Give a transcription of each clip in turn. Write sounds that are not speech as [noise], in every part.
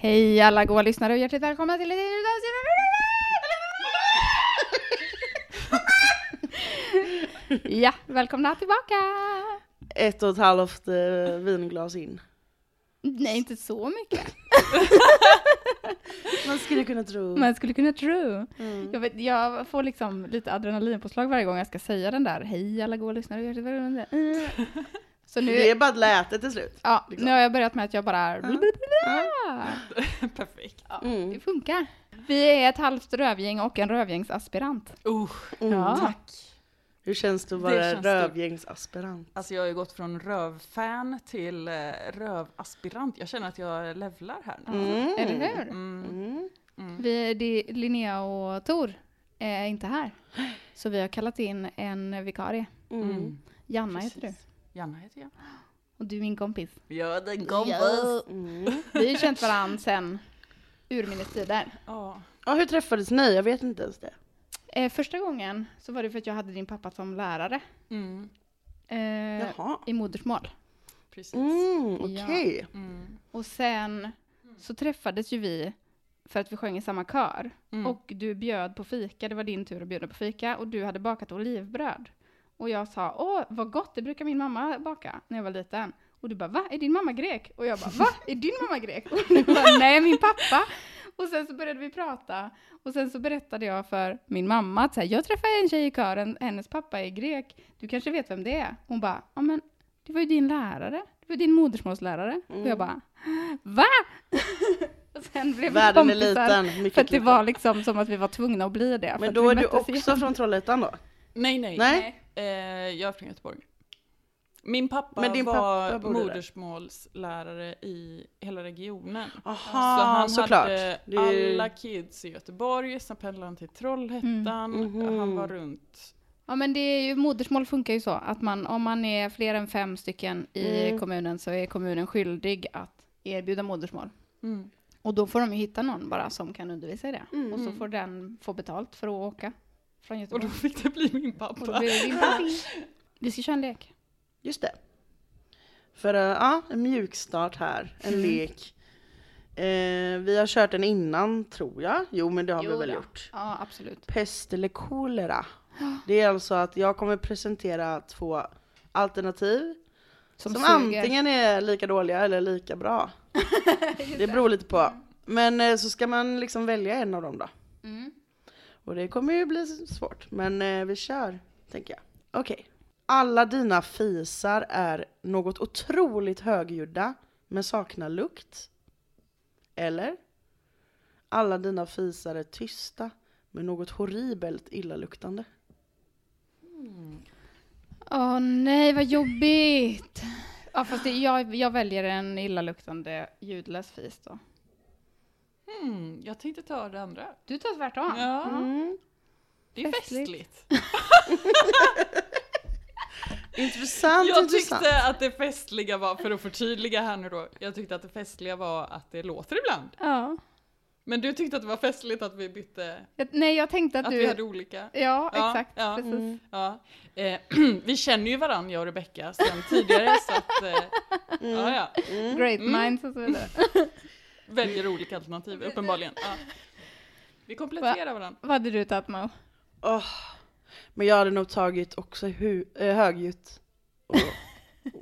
Hej alla goa lyssnare och hjärtligt välkomna till ett nytt avsnitt. Ja, välkomna tillbaka! Ett och ett halvt eh, vinglas in. Nej, inte så mycket. Man skulle kunna tro. Man skulle kunna tro. Mm. Jag, vet, jag får liksom lite adrenalinpåslag varje gång jag ska säga den där. Hej alla goa lyssnare och hjärtligt välkomna. Mm. Så nu, Det är bara ett läte till slut. ja, liksom. nu har jag börjat med att jag bara... [laughs] Perfekt. Ja, Mm. Det funkar. Vi är ett halvt rövgäng och en rövgängsaspirant. Uh, Mm. Ja. tack. Hur känns det att vara det. rövgängsaspirant? Alltså jag har ju gått från rövfan till eh, rövaspirant. Jag känner att jag levlar här nu. Mm. Eller hur? Mm. Mm. Mm. Vi, det, Linnea och Tor är inte här. Så vi har kallat in en vikarie. Mm. Mm. Janna heter du. Janna heter jag. Och du är min kompis. Ja, den Ja. Mm. Vi har ju känt varandra sen urminnes tider. Ja. Ja, hur träffades ni? Jag vet inte ens det. Eh, första gången så var det för att jag hade din pappa som lärare Mm. eh, Jaha. i modersmål. Precis. Mm, okej. Mm. Och sen så träffades ju vi för att vi sjöng i samma kör. Mm. Och du bjöd på fika, det var din tur att bjuda på fika. Och du hade bakat olivbröd. Och jag sa, åh vad gott, det brukar min mamma baka när jag var liten. Och du bara, va? Är din mamma grek? Och jag bara, va? Är din mamma grek? Och du bara, nej min pappa. Och sen så började vi prata. Och sen så berättade jag för min mamma att så här, jag träffade en tjej i kören, hennes pappa är grek. Du kanske vet vem det är? Hon bara, ja men det var ju din lärare. Det var din modersmålslärare. Och jag bara, va? [laughs] och sen blev vi Världen är kompisar. liten, För att det var liksom som att vi var tvungna att bli det. Men då är du också igen. från Trollhättan då? Nej, nej. Nej? Eh, jag är från Göteborg. Min pappa Men din var pappa bodde där? modersmålslärare i hela regionen. Aha, så han såklart. hade Det är alla kids i Göteborg, sen pendlade han till Trollhättan, Mm. Mhm. han var runt. Ja men det är ju, modersmål funkar ju så att man, om man är fler än fem stycken i Mm. kommunen så är kommunen skyldig att erbjuda modersmål. Mm. Och då får de ju hitta någon bara som kan undervisa i det. Mm. Och så får den få betalt för att åka från Och Göteborg. då fick det bli min Och då pappa. blir det din pappa. Vi ska köra en lek. Just det. För uh, ja, en mjukstart här, en Mm. lek. Eh, vi har kört den innan tror jag. Jo men det har vi Jo väl då. gjort. Ja absolut. Pest eller kolera. [gasps] Det är alltså att jag kommer presentera två alternativ Som, som, antingen är lika dåliga eller lika bra. [laughs] det beror lite på. Men eh, så ska man liksom välja en av dem då. Mm. Och det kommer ju bli svårt. Men eh, vi kör, tänker jag. Okej. Alla dina fisar är något otroligt högljudda men saknar lukt. Eller? Alla dina fisar är tysta men något horribelt illaluktande. Mm. Åh nej vad jobbigt. Ja fast det, jag, jag väljer en illaluktande ljudlös fis då. Mm, jag tänkte ta det andra. Du tar tvärtom. Ja, Mm. det är Festligt. festligt. [laughs] Intressant, Jag intressant. tyckte att det festliga var, för att förtydliga här nu då, jag tyckte att det festliga var att det låter ibland. Ja. Men du tyckte att det var festligt att vi bytte, Jag- Nej jag tänkte att, att du... vi hade olika. Ja, Ja, exakt. ja. Precis. Mm. Ja. Eh, [clears throat] vi känner ju varandra, jag och Rebecka, sedan tidigare så att, eh, ja, ja. Great Mm. minds och så vidare. [laughs] Väljer olika alternativ, uppenbarligen. Ja. Vi kompletterar varandra. Vad hade du tagit Mo? Åh, Men jag hade nog tagit också hu- äh, högljutt och,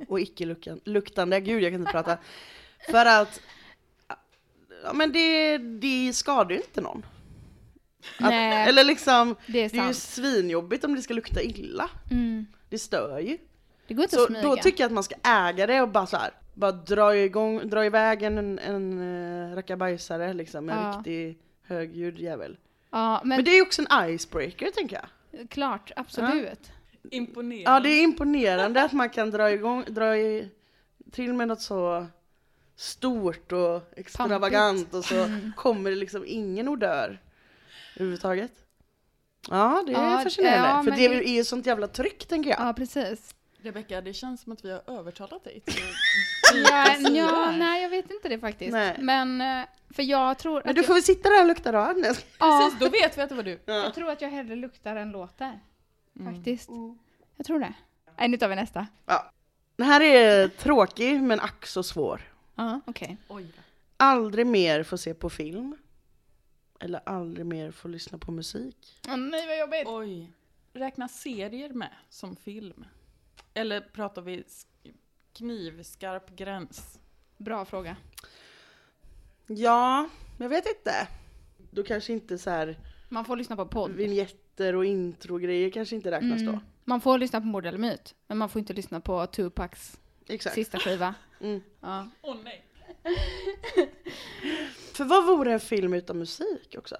och icke-luktande. Gud, jag kan inte prata. För att, ja men det, det skadar ju inte någon. Att, Nej. Eller liksom, Det är det är ju svinjobbigt om det ska lukta illa. Mm. Det stör ju. Det går inte Så att smyga. då tycker jag att man ska äga det och bara så här, bara dra igång, dra iväg en, en, en uh, rackabajsare liksom, en Ja. riktig högljudd jävel. Ja, men, Men det är ju också en icebreaker tänker jag. klart, absolut. Imponerande. Ja det är imponerande att man kan dra igång, dra i, till med något så stort och extravagant och så Mm. kommer det liksom ingen odör överhuvudtaget. Ja det är Ja, fascinerande, ja, för det- är ju sånt jävla tryck tänker jag. Ja, precis. Rebecka, det känns som att vi har övertalat dig till [laughs] Ja, ja, nej, jag vet inte det faktiskt. Nej. Men, eh, för jag tror Men du får väl sitta där och lukta då Agnes. jag, ja, Precis, då vet vi att det var du. Ja. jag tror att jag hellre luktar än låter. Mm. Faktiskt. Jag tror det. Nej, nu tar vi nästa. Ja. Den här är tråkig men ack så svår. Ja, okej. Oj då. Aldrig mer få se på film. Eller aldrig mer få lyssna på musik. Åh nej vad jobbigt. Oj. Räknas serier med som film? Eller pratar vi sk- knivskarp gräns? Bra fråga. Ja, jag vet inte. Då kanske inte så här Man får lyssna på podd. vignetter och introgrejer kanske inte räknas Mm. då. Man får lyssna på Mord eller Myt, men man får inte lyssna på Tupacs Exakt. sista skiva. [laughs] Mm. Ja. Åh nej. För vad vore en film utan musik också?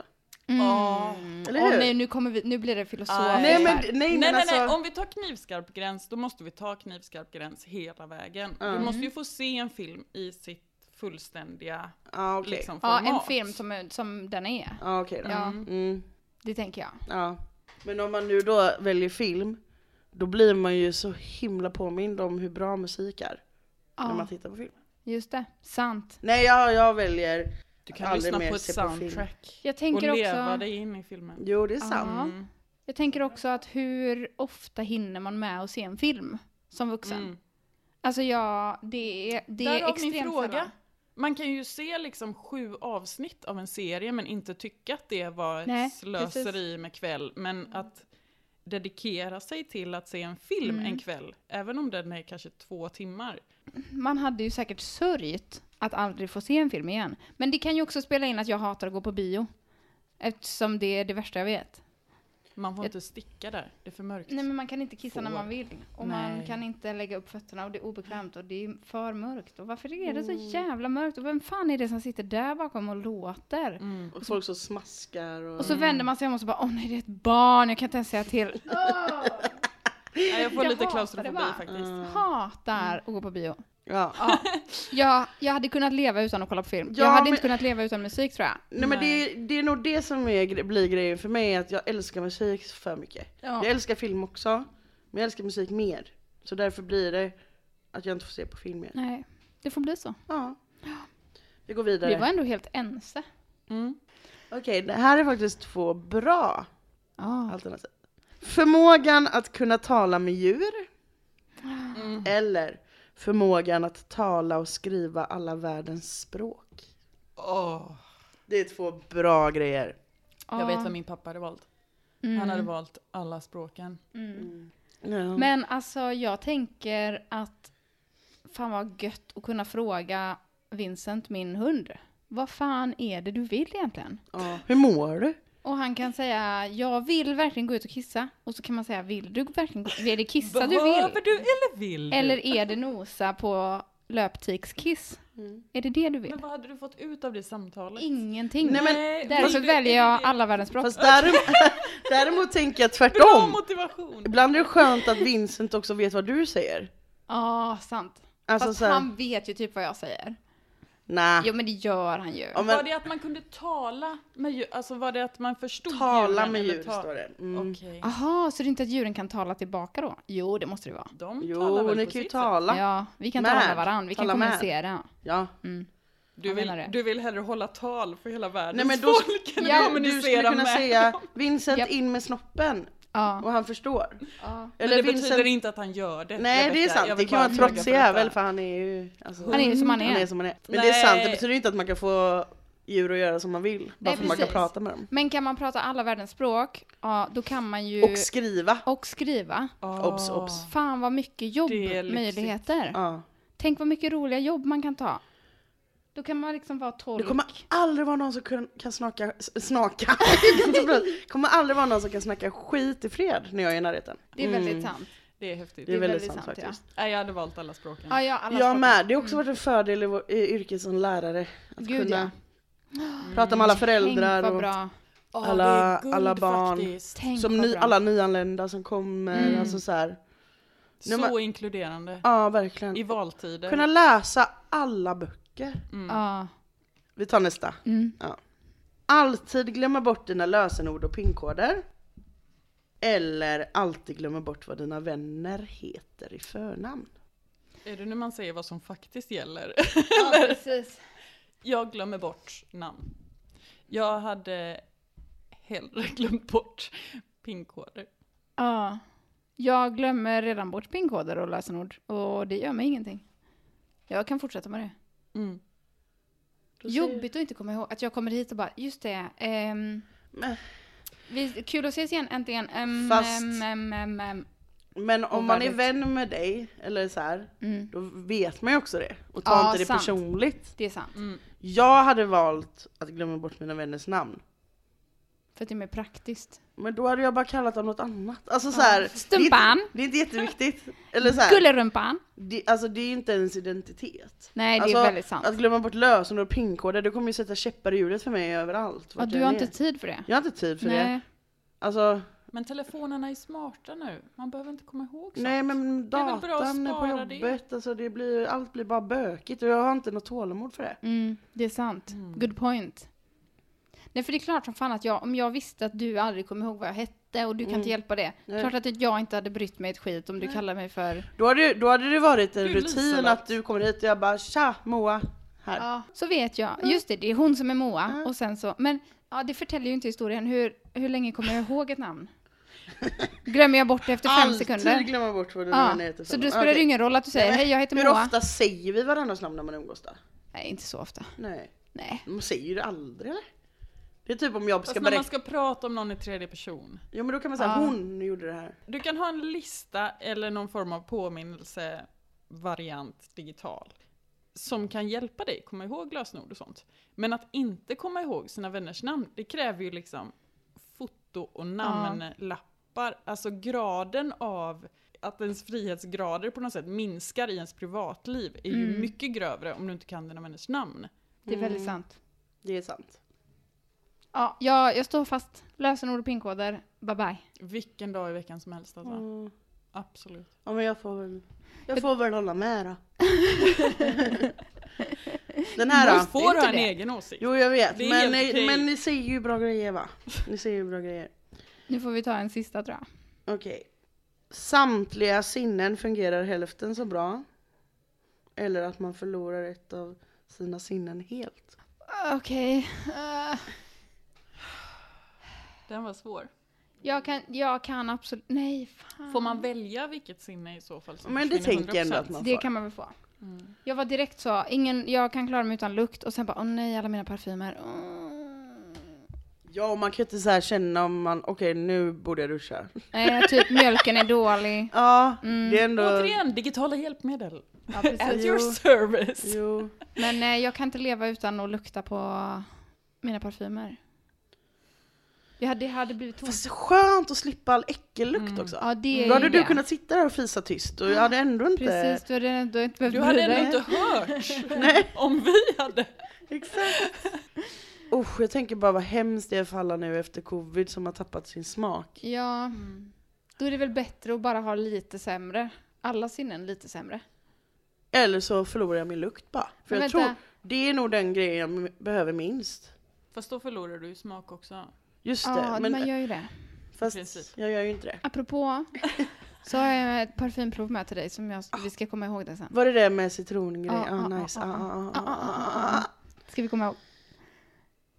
Mm. Ja. Eller Åh hur? nej, nu, kommer vi, nu blir det filosofiskt Nej, Nej men, nej, Nej, men alltså. nej, om vi tar knivskarp gräns, då måste vi ta knivskarp gräns hela vägen. Du Mm. måste ju få se en film i sitt fullständiga Ja okej. liksom, Ja, format. en film som, är- som den är. Ja okej då. Ja, Mm. det tänker jag. Ja. Men om man nu då väljer film, då blir man ju så himla påmind om hur bra musik är när man Ja, tittar på film. just det. Sant. Nej jag, jag väljer, Du kan Aldrig lyssna mer på ett på soundtrack Jag och tänker leva också... dig in i filmen. jo det är sant. Mm. Jag tänker också att hur ofta hinner man med att se en film som vuxen? Mm. Alltså ja, det är, det är Därav extremt min fråga. sällan. Man kan ju se liksom sju avsnitt av en serie men inte tycka att det var ett Nej, slöseri med kväll. Men att dedikera sig till att se en film Mm. en kväll, även om den är kanske två timmar. Man hade ju säkert sörjt att aldrig få se en film igen. Men det kan ju också spela in att jag hatar att gå på bio. Eftersom det är det värsta jag vet. Man får Jag- inte sticka där, det är för mörkt. Nej men man kan inte kissa när Får. man vill. Och man Nej. kan inte lägga upp fötterna och det är obekvämt och det är för mörkt. Och varför är det så Mm. jävla mörkt? Och vem fan är det som sitter där bakom och låter? Mm. Och folk som smaskar och... Och så vänder man sig om och så bara åh nej det är ett barn, jag kan inte ens säga till. Nej, [laughs] jag får Jag lite klaustrofobi faktiskt. Hatar att gå på bio. Ja. Ja. [laughs] Jag, jag hade kunnat leva utan att kolla på film. Ja, jag hade men- inte kunnat leva utan musik tror jag. Nej men det, det är nog det som är, blir grejen för mig, att jag älskar musik för mycket. Ja. Jag älskar film också, men jag älskar musik mer. Så därför blir det att jag inte får se på film mer. Nej, det får bli så. Ja. Vi går vidare. Vi var ändå helt ense. Mm. Okej, det här är faktiskt två bra Ja. alternativ. Förmågan att kunna tala med djur, Mm. eller förmågan att tala och skriva alla världens språk. Åh, Det är två bra grejer. Jag vet vad min pappa hade valt. Mm. Han hade valt alla språken. Mm. Ja. Men alltså jag tänker att fan vad gött att kunna fråga Vincent, min hund. Vad fan är det du vill egentligen? ja. Hur mår du? Och han kan säga, jag vill verkligen gå ut och kissa. Och så kan man säga, vill du verkligen gå, är det kissa du Behöver vill? du eller vill du? Eller är det nosa på löptikskiss? Är det det du vill? Men vad hade du fått ut av det samtalet? Ingenting. Nej, men- Därför du- väljer jag alla världens språk. Fast däremot, [laughs] däremot tänker jag Bra tvärtom. motivation! Ibland är det skönt att Vincent också vet vad du säger. Ja, sant. Alltså Fast så här, han vet ju typ vad jag säger. Nej. Jo men det gör han ju. Ja, men Var det att man kunde tala med djur? Alltså var det att man förstod tala djuren, med djur ta- står det. Mm. Aha, så det är inte att djuren kan tala tillbaka då? Jo, det måste det vara. De talar Jo, väl ni på kan ju tala. Ja, vi kan Med. tala med varandra, vi kan Tala med. kommunicera. Ja. Mm. Du vill, du vill hellre hålla tal för hela världens Nej men då folk än Ja, att du kommunicera skulle kunna med säga. Vincent Japp. in med snoppen Ja. och han förstår. ja. Men det betyder inte att han gör det. Nej det är sant, det kan vara en trotsig jävel för han är ju... Alltså, Han är ju som han är. Han är som han är. Men det är Nej. sant, det betyder inte att man kan få djur att göra som man vill. Bara Nej, för att man kan prata med dem. Men kan man prata alla världens språk, ja då kan man ju... Och skriva. och skriva. Åh. Obs, obs. Fan vad mycket jobbmöjligheter. Ja. Tänk vad mycket roliga jobb man kan ta. Då kan man liksom vara Det tolk. kommer aldrig vara någon som kan, kan snaka, snaka. [laughs] Det kommer aldrig vara någon som kan snacka skit i fred när jag är i närheten. Det är väldigt Mm. sant. Det är häftigt. Det är väldigt väldigt sant, sant, ja. faktiskt. Nej, jag hade valt alla språken. Ja, ja, alla Jag med, det har också varit en fördel i, vår, i yrket som lärare. Att Gud, kunna ja. [gasps] prata med alla föräldrar Tänk och bra. Ja, alla- det är guld alla barn. Som ny, alla nyanlända som kommer. Mm. Alltså så här. Så men- inkluderande. Ja, verkligen. I valtider. Kunna läsa alla böcker. Mm. Ja. Vi tar nästa. Mm. Alltid glömma bort dina lösenord och pinkoder. Eller alltid glömma bort vad dina vänner heter i förnamn. Är det nu man säger vad som faktiskt gäller? ja, [laughs] precis. Jag glömmer bort namn. Jag hade hellre [laughs] glömt bort pinkoder. Ja. Jag glömmer redan bort pinkoder och lösenord och det gör mig ingenting. Jag kan fortsätta med det. Mm. Jobbigt att inte komma ihåg att jag kommer hit och bara, just det. ehm, vi, kul att ses igen äntligen. Um, Fast- um, um, um, um. Men om man är vän med dig, eller så här, Mm, då vet man ju också det. Och ta Ja, inte det sant. personligt. det är sant. Mm. Jag hade valt att glömma bort mina vänners namn. För att det är mer praktiskt. Men då hade jag bara kallat dem något annat. Alltså så här, det, är Stumpan, inte, det är inte jätteviktigt. Eller så här, gullerumpan. det, alltså det är inte ens identitet. Nej, det Alltså, är väldigt sant. Att glömma bort lösenord och pinkoder, det kommer ju sätta käppar i hjulet för mig överallt. Ja, du har inte tid för det. Jag har inte tid för det. Nej. Alltså, Men telefonerna är smarta nu. Man behöver inte komma ihåg sånt. nej men Det datan är på spara det. jobbet, alltså det blir, allt blir bara bökigt och jag har inte något tålamod för det. Mm, det är sant. Mm. Good point. Nej, för det är klart som fan att jag, om jag visste att du aldrig kommer ihåg vad jag hette och du kan Mm. inte hjälpa det. Nej. Klart att jag inte hade brytt mig ett skit om du Nej. kallar mig för... Då hade, då hade det varit en Du, rutin Liselott. att du kommer hit och jag bara tja Moa, här. Ja, så vet jag. Just det, det är hon som är Moa. Ja. Och sen så, men ja, det förtäljer ju inte historien. Hur, hur länge kommer jag ihåg ett namn? [laughs] Glömmer jag bort det efter fem Alltid sekunder? glömma bort vad dina Ja, heter. så då spelar det Okej. ingen roll att du säger hej jag heter Hur Moa. ofta säger vi varandras namn när man umgås då? Nej, inte så ofta. Nej, Nej. man säger ju det aldrig eller? Det är typ om jag Fast ska när man berätta. ska prata om någon i tredje person. Jo men då kan man säga Ja. hon gjorde det här. Du kan ha en lista eller någon form av påminnelsevariant digital. Som kan hjälpa dig komma ihåg lösenord och sånt. Men att inte komma ihåg sina vänners namn, det kräver ju liksom foto och namnlappar. Alltså graden av att ens frihetsgrader på något sätt minskar i ens privatliv är ju Mm. mycket grövre om du inte kan dina vänners namn. Det är väldigt Mm. sant. Det är sant. Ja, jag, jag står fast. Lösenord och pinkoder. Bye bye. Vilken dag i veckan som helst alltså. Mm. Absolut. Ja men jag får väl, jag får väl hålla med då. [laughs] Den här Du då? får inte ha en egen åsikt. Jo jag vet, Det är men, helt ni, okej. men ni säger ju bra grejer va? Ni säger ju bra grejer. Nu får vi ta en sista tror jag. Okej. Samtliga sinnen fungerar hälften så bra. Eller att man förlorar ett av sina sinnen helt. Okej. eh, Den var svår. jag, kan, jag kan absolut... Nej, fan. Får man välja vilket sinne i så fall som Men det tänker jag ändå 100%? att man Det får. kan man väl få. Mm. Jag var direkt så, ingen, jag kan klara mig utan lukt och sen bara åh nej alla mina parfymer. Mm. Ja, och man kan ju inte så här känna om man, okej nu borde jag duscha. Nej, typ mjölken är dålig. [laughs] Ja, Mm. det är ändå... Återigen, digitala hjälpmedel. Ja, At your service. Jo. Men eh, jag kan inte leva utan att lukta på mina parfymer. Jag hade, det hade blivit tomt. Fast det är skönt att slippa all äckellukt Mm. också. Ja, det är Då hade ju du det. kunnat sitta där och fisa tyst och jag hade ändå inte... Precis, du hade ändå inte behövt Du hade ändå dig. inte hört [laughs] Nej. om vi hade. Exakt. Usch, jag tänker bara vad hemskt det är för alla nu efter covid som har tappat sin smak. Ja, då är det väl bättre att bara ha lite sämre. Alla sinnen lite sämre. Eller så förlorar jag min lukt bara. För Men jag vänta. tror det är nog den grejen jag m- behöver minst. Fast då förlorar du ju smak också. Just Ja, det, men man gör ju det. fast jag gör ju inte det. Apropå, så har jag ett parfymprov med till dig som jag, vi ska komma ihåg det sen. Var det det med citrongrej? Ja, Ah, nice. Ah, ja. ah, ah, ah, ah. Ska vi komma ihåg?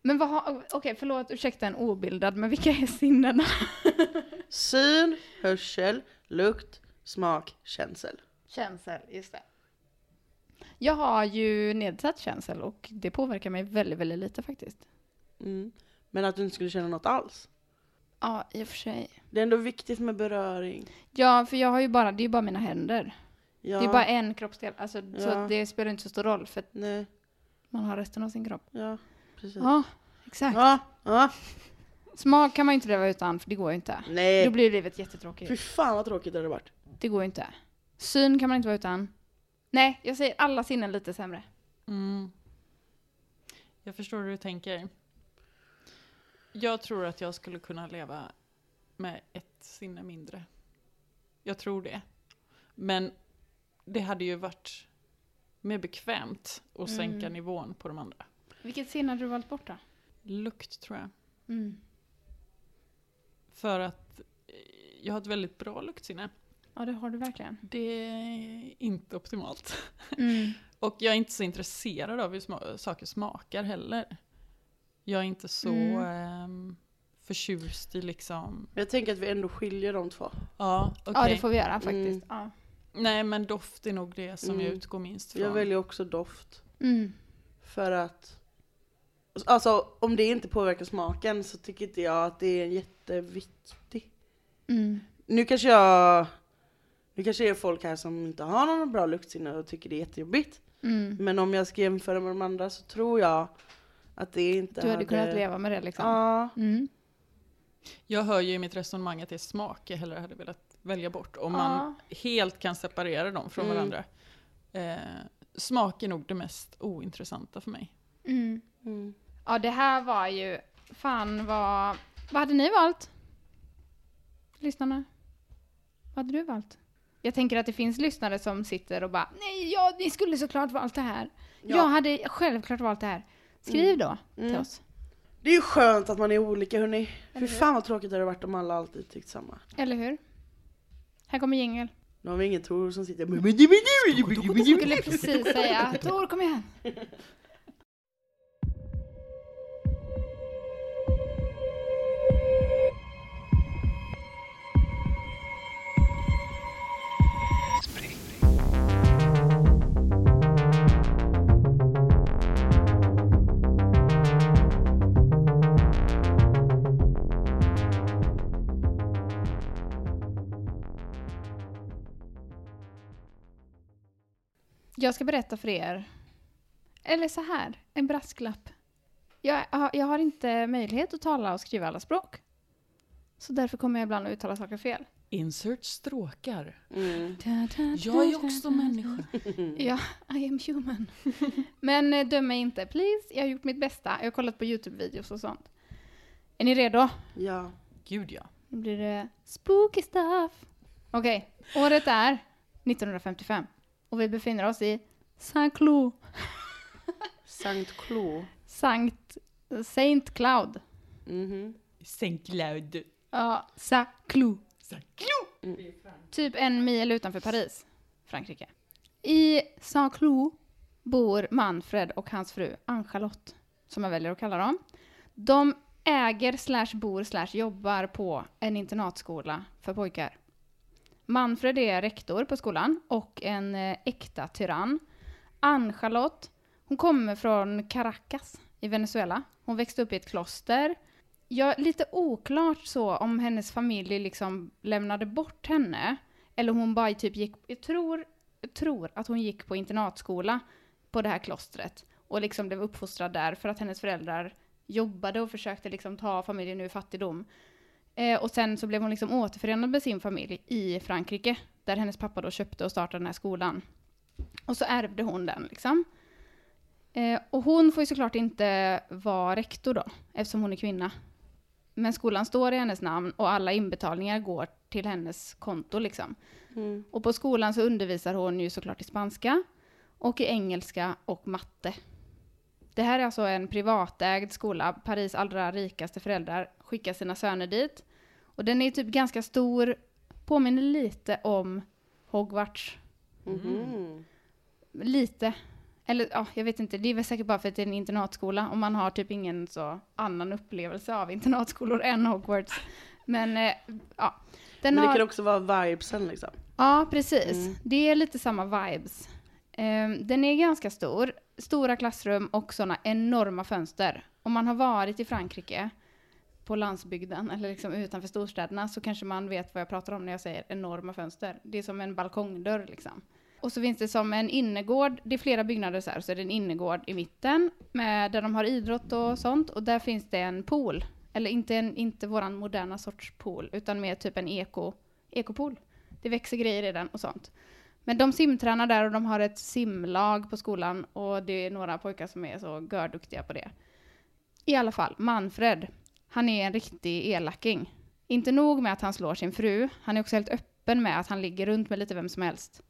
Men vad har, okej förlåt, ursäkta en obildad, men vilka är sinnena? [laughs] Syn, hörsel, lukt, smak, känsel. Känsel, just det. Jag har ju nedsatt känsel och det påverkar mig väldigt, väldigt lite faktiskt. Mm. Men att du inte skulle känna något alls. Ja, i och för sig. Det är ändå viktigt med beröring. Ja, för jag har ju bara, det är ju bara mina händer. Ja, Det är bara en kroppsdel, alltså, så Ja. det spelar inte så stor roll. För att nej. man har resten av sin kropp. Ja, precis. Ja, exakt. Ja, ja. Smak kan man ju inte leva utan, för det går ju inte. Då Nej. blir livet jättetråkigt. Fy fan vad tråkigt det hade varit. Det går ju inte. Syn kan man inte vara utan. Nej, jag säger alla sinnen lite sämre. Mm. Jag förstår hur du tänker. Jag tror att jag skulle kunna leva med ett sinne mindre. Jag tror det. Men det hade ju varit mer bekvämt att sänka Mm. nivån på de andra. Vilket sinne hade du valt bort då? Lukt tror jag. Mm. För att eh, jag har ett väldigt bra luktsinne. Ja, det har du verkligen. Det är inte optimalt. Mm. [laughs] Och jag är inte så intresserad av hur sma- saker smakar heller. Jag är inte så Mm. ehm, förtjust i liksom, jag tänker att vi ändå skiljer de två. ja okej. Ja, det får vi göra faktiskt. Mm. Ja. Nej men doft är nog det som jag Mm. utgår minst från. Jag väljer också doft. Mm. För att Alltså om det inte påverkar smaken så tycker inte jag att det är jätteviktigt. Mm. Nu kanske jag Nu kanske det är folk här som inte har någon bra luktsinne och tycker det är jättejobbigt. Mm. Men om jag ska jämföra med de andra så tror jag att det inte Du hade kunnat leva med det liksom? Ja. Mm. Jag hör ju i mitt resonemang att det är smak jag hellre hade velat välja bort. Om man helt kan separera dem från Mm. varandra. Eh, smak är nog det mest ointressanta för mig. Mm. Mm. Ja, det här var ju... Fan vad... Vad hade ni valt? Lyssnarna? Vad hade du valt? Jag tänker att det finns lyssnare som sitter och bara Nej, ja, ni skulle såklart valt det här. Ja. Jag hade självklart valt det här. Skriv då till Mm. oss. Det är ju skönt att man är olika hörni. Fy fan vad tråkigt det hade varit om alla alltid tyckt samma. Eller hur? Här kommer jingel. Nu har vi ingen Tor som sitter Jag skulle precis säga Tor, kom igen. Jag ska berätta för er. Eller så här, en brasklapp. Jag, har- jag har inte möjlighet att tala och skriva alla språk. Så därför kommer jag ibland att uttala saker fel. Insert stråkar. Mm. Jag är också människa. [laughs] Ja, I am human. [laughs] Men eh, döm mig inte, please. Jag har gjort mitt bästa. Jag har kollat på YouTube-videos och sånt. Är ni redo? Ja. Gud ja. Nu blir det spooky stuff. Okej, året är 1955. Och vi befinner oss i Saint-Cloud. Sankt Klo. Sankt... Saint Cloud. Mhm. Saint Cloud. Ja, Saint-Cloud. Saint-Cloud. Typ en mil utanför Paris, Frankrike. I Saint-Cloud bor Manfred och hans fru Ann-Charlotte, som jag väljer att kalla dem. De äger slash bor slash jobbar på en internatskola för pojkar. Manfred är rektor på skolan och en eh, äkta tyrann. Ann-Charlotte, hon kommer från Caracas i Venezuela. Hon växte upp i ett kloster. Ja, lite oklart så om hennes familj liksom lämnade bort henne. Eller hon bara typ gick, jag tror, jag tror att hon gick på internatskola på det här klostret. Och liksom blev uppfostrad där för att hennes föräldrar jobbade och försökte liksom ta familjen ur fattigdom. Eh, och sen så blev hon liksom återförenad med sin familj i Frankrike. Där hennes pappa då köpte och startade den här skolan. Och så ärvde hon den liksom. Eh, och hon får ju såklart inte vara rektor då, eftersom hon är kvinna. Men skolan står i hennes namn och alla inbetalningar går till hennes konto liksom. Mm. Och på skolan så undervisar hon ju såklart i spanska och i engelska och matte. Det här är alltså en privatägd skola. Paris allra rikaste föräldrar skickar sina söner dit. Och den är typ ganska stor, påminner lite om Hogwarts. Mhm. Lite. Eller ja, jag vet inte. Det är väl säkert bara för att det är en internatskola och man har typ ingen så annan upplevelse av internatskolor än Hogwarts. Men eh, ja. Den Men det har... kan också vara vibesen liksom. Ja, precis. Mm. Det är lite samma vibes. Ehm, den är ganska stor. Stora klassrum och sådana enorma fönster. Om man har varit i Frankrike på landsbygden eller liksom utanför storstäderna så kanske man vet vad jag pratar om när jag säger enorma fönster. Det är som en balkongdörr liksom. Och så finns det som en innergård, det är flera byggnader så här, så är det en innergård i mitten med, där de har idrott och sånt. Och där finns det en pool. Eller inte, en, inte våran moderna sorts pool, utan mer typ en eko, ekopool. Det växer grejer i den och sånt. Men de simtränar där och de har ett simlag på skolan och det är några pojkar som är så görduktiga på det. I alla fall, Manfred. Han är en riktig elaking. Inte nog med att han slår sin fru, han är också helt öppen med att han ligger runt med lite vem som helst.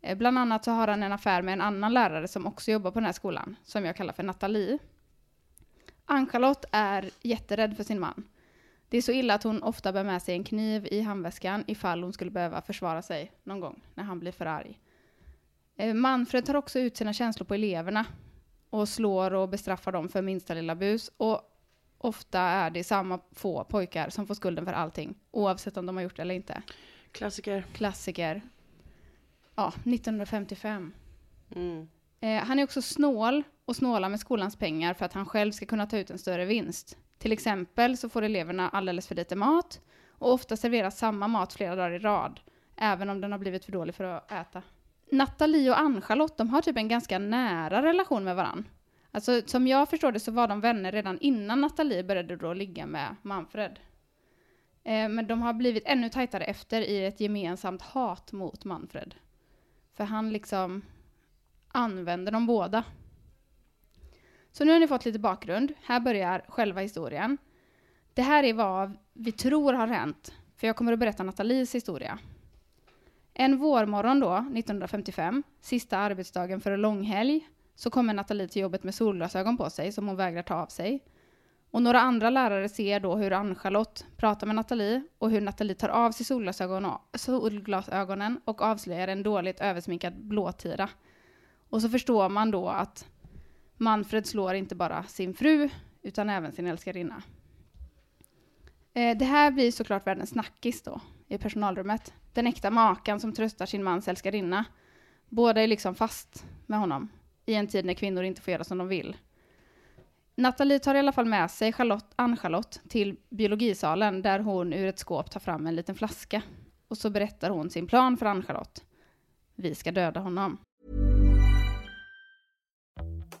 Eh, bland annat så har han en affär med en annan lärare som också jobbar på den här skolan, som jag kallar för Nathalie. Ann-Charlotte är jätterädd för sin man. Det är så illa att hon ofta bär med sig en kniv i handväskan ifall hon skulle behöva försvara sig någon gång när han blir för arg. Eh, Manfred tar också ut sina känslor på eleverna och slår och bestraffar dem för minsta lilla bus. Och ofta är det samma få pojkar som får skulden för allting, oavsett om de har gjort det eller inte. Klassiker. Klassiker. Ja, 1955. Mm. Eh, han är också snål och snålar med skolans pengar för att han själv ska kunna ta ut en större vinst. Till exempel så får eleverna alldeles för lite mat och ofta serveras samma mat flera dagar i rad, även om den har blivit för dålig för att äta. Nathalie och Ann-Charlotte, de har typ en ganska nära relation med varann. Alltså som jag förstår det så var de vänner redan innan Nathalie började då ligga med Manfred. Eh, men de har blivit ännu tajtare efter i ett gemensamt hat mot Manfred. För han liksom använder dem båda. Så nu har ni fått lite bakgrund. Här börjar själva historien. Det här är vad vi tror har hänt, för jag kommer att berätta Nathalies historia. En vårmorgon då, 1955, sista arbetsdagen för en långhelg, så kommer Nathalie till jobbet med solglasögon på sig som hon vägrar ta av sig. Och några andra lärare ser då hur Ann-Charlotte pratar med Nathalie och hur Nathalie tar av sig solglasögon och, solglasögonen och avslöjar en dåligt översminkad blåtira. Och så förstår man då att Manfred slår inte bara sin fru, utan även sin älskarinna. Eh, det här blir såklart världens snackis då, i personalrummet. Den äkta makan som tröstar sin mans älskarinna. Båda är liksom fast med honom, i en tid när kvinnor inte får göra som de vill. Nathalie tar i alla fall med sig Charlotte, Ann-Charlotte till biologisalen där hon ur ett skåp tar fram en liten flaska. Och så berättar hon sin plan för Ann-Charlotte. Vi ska döda honom.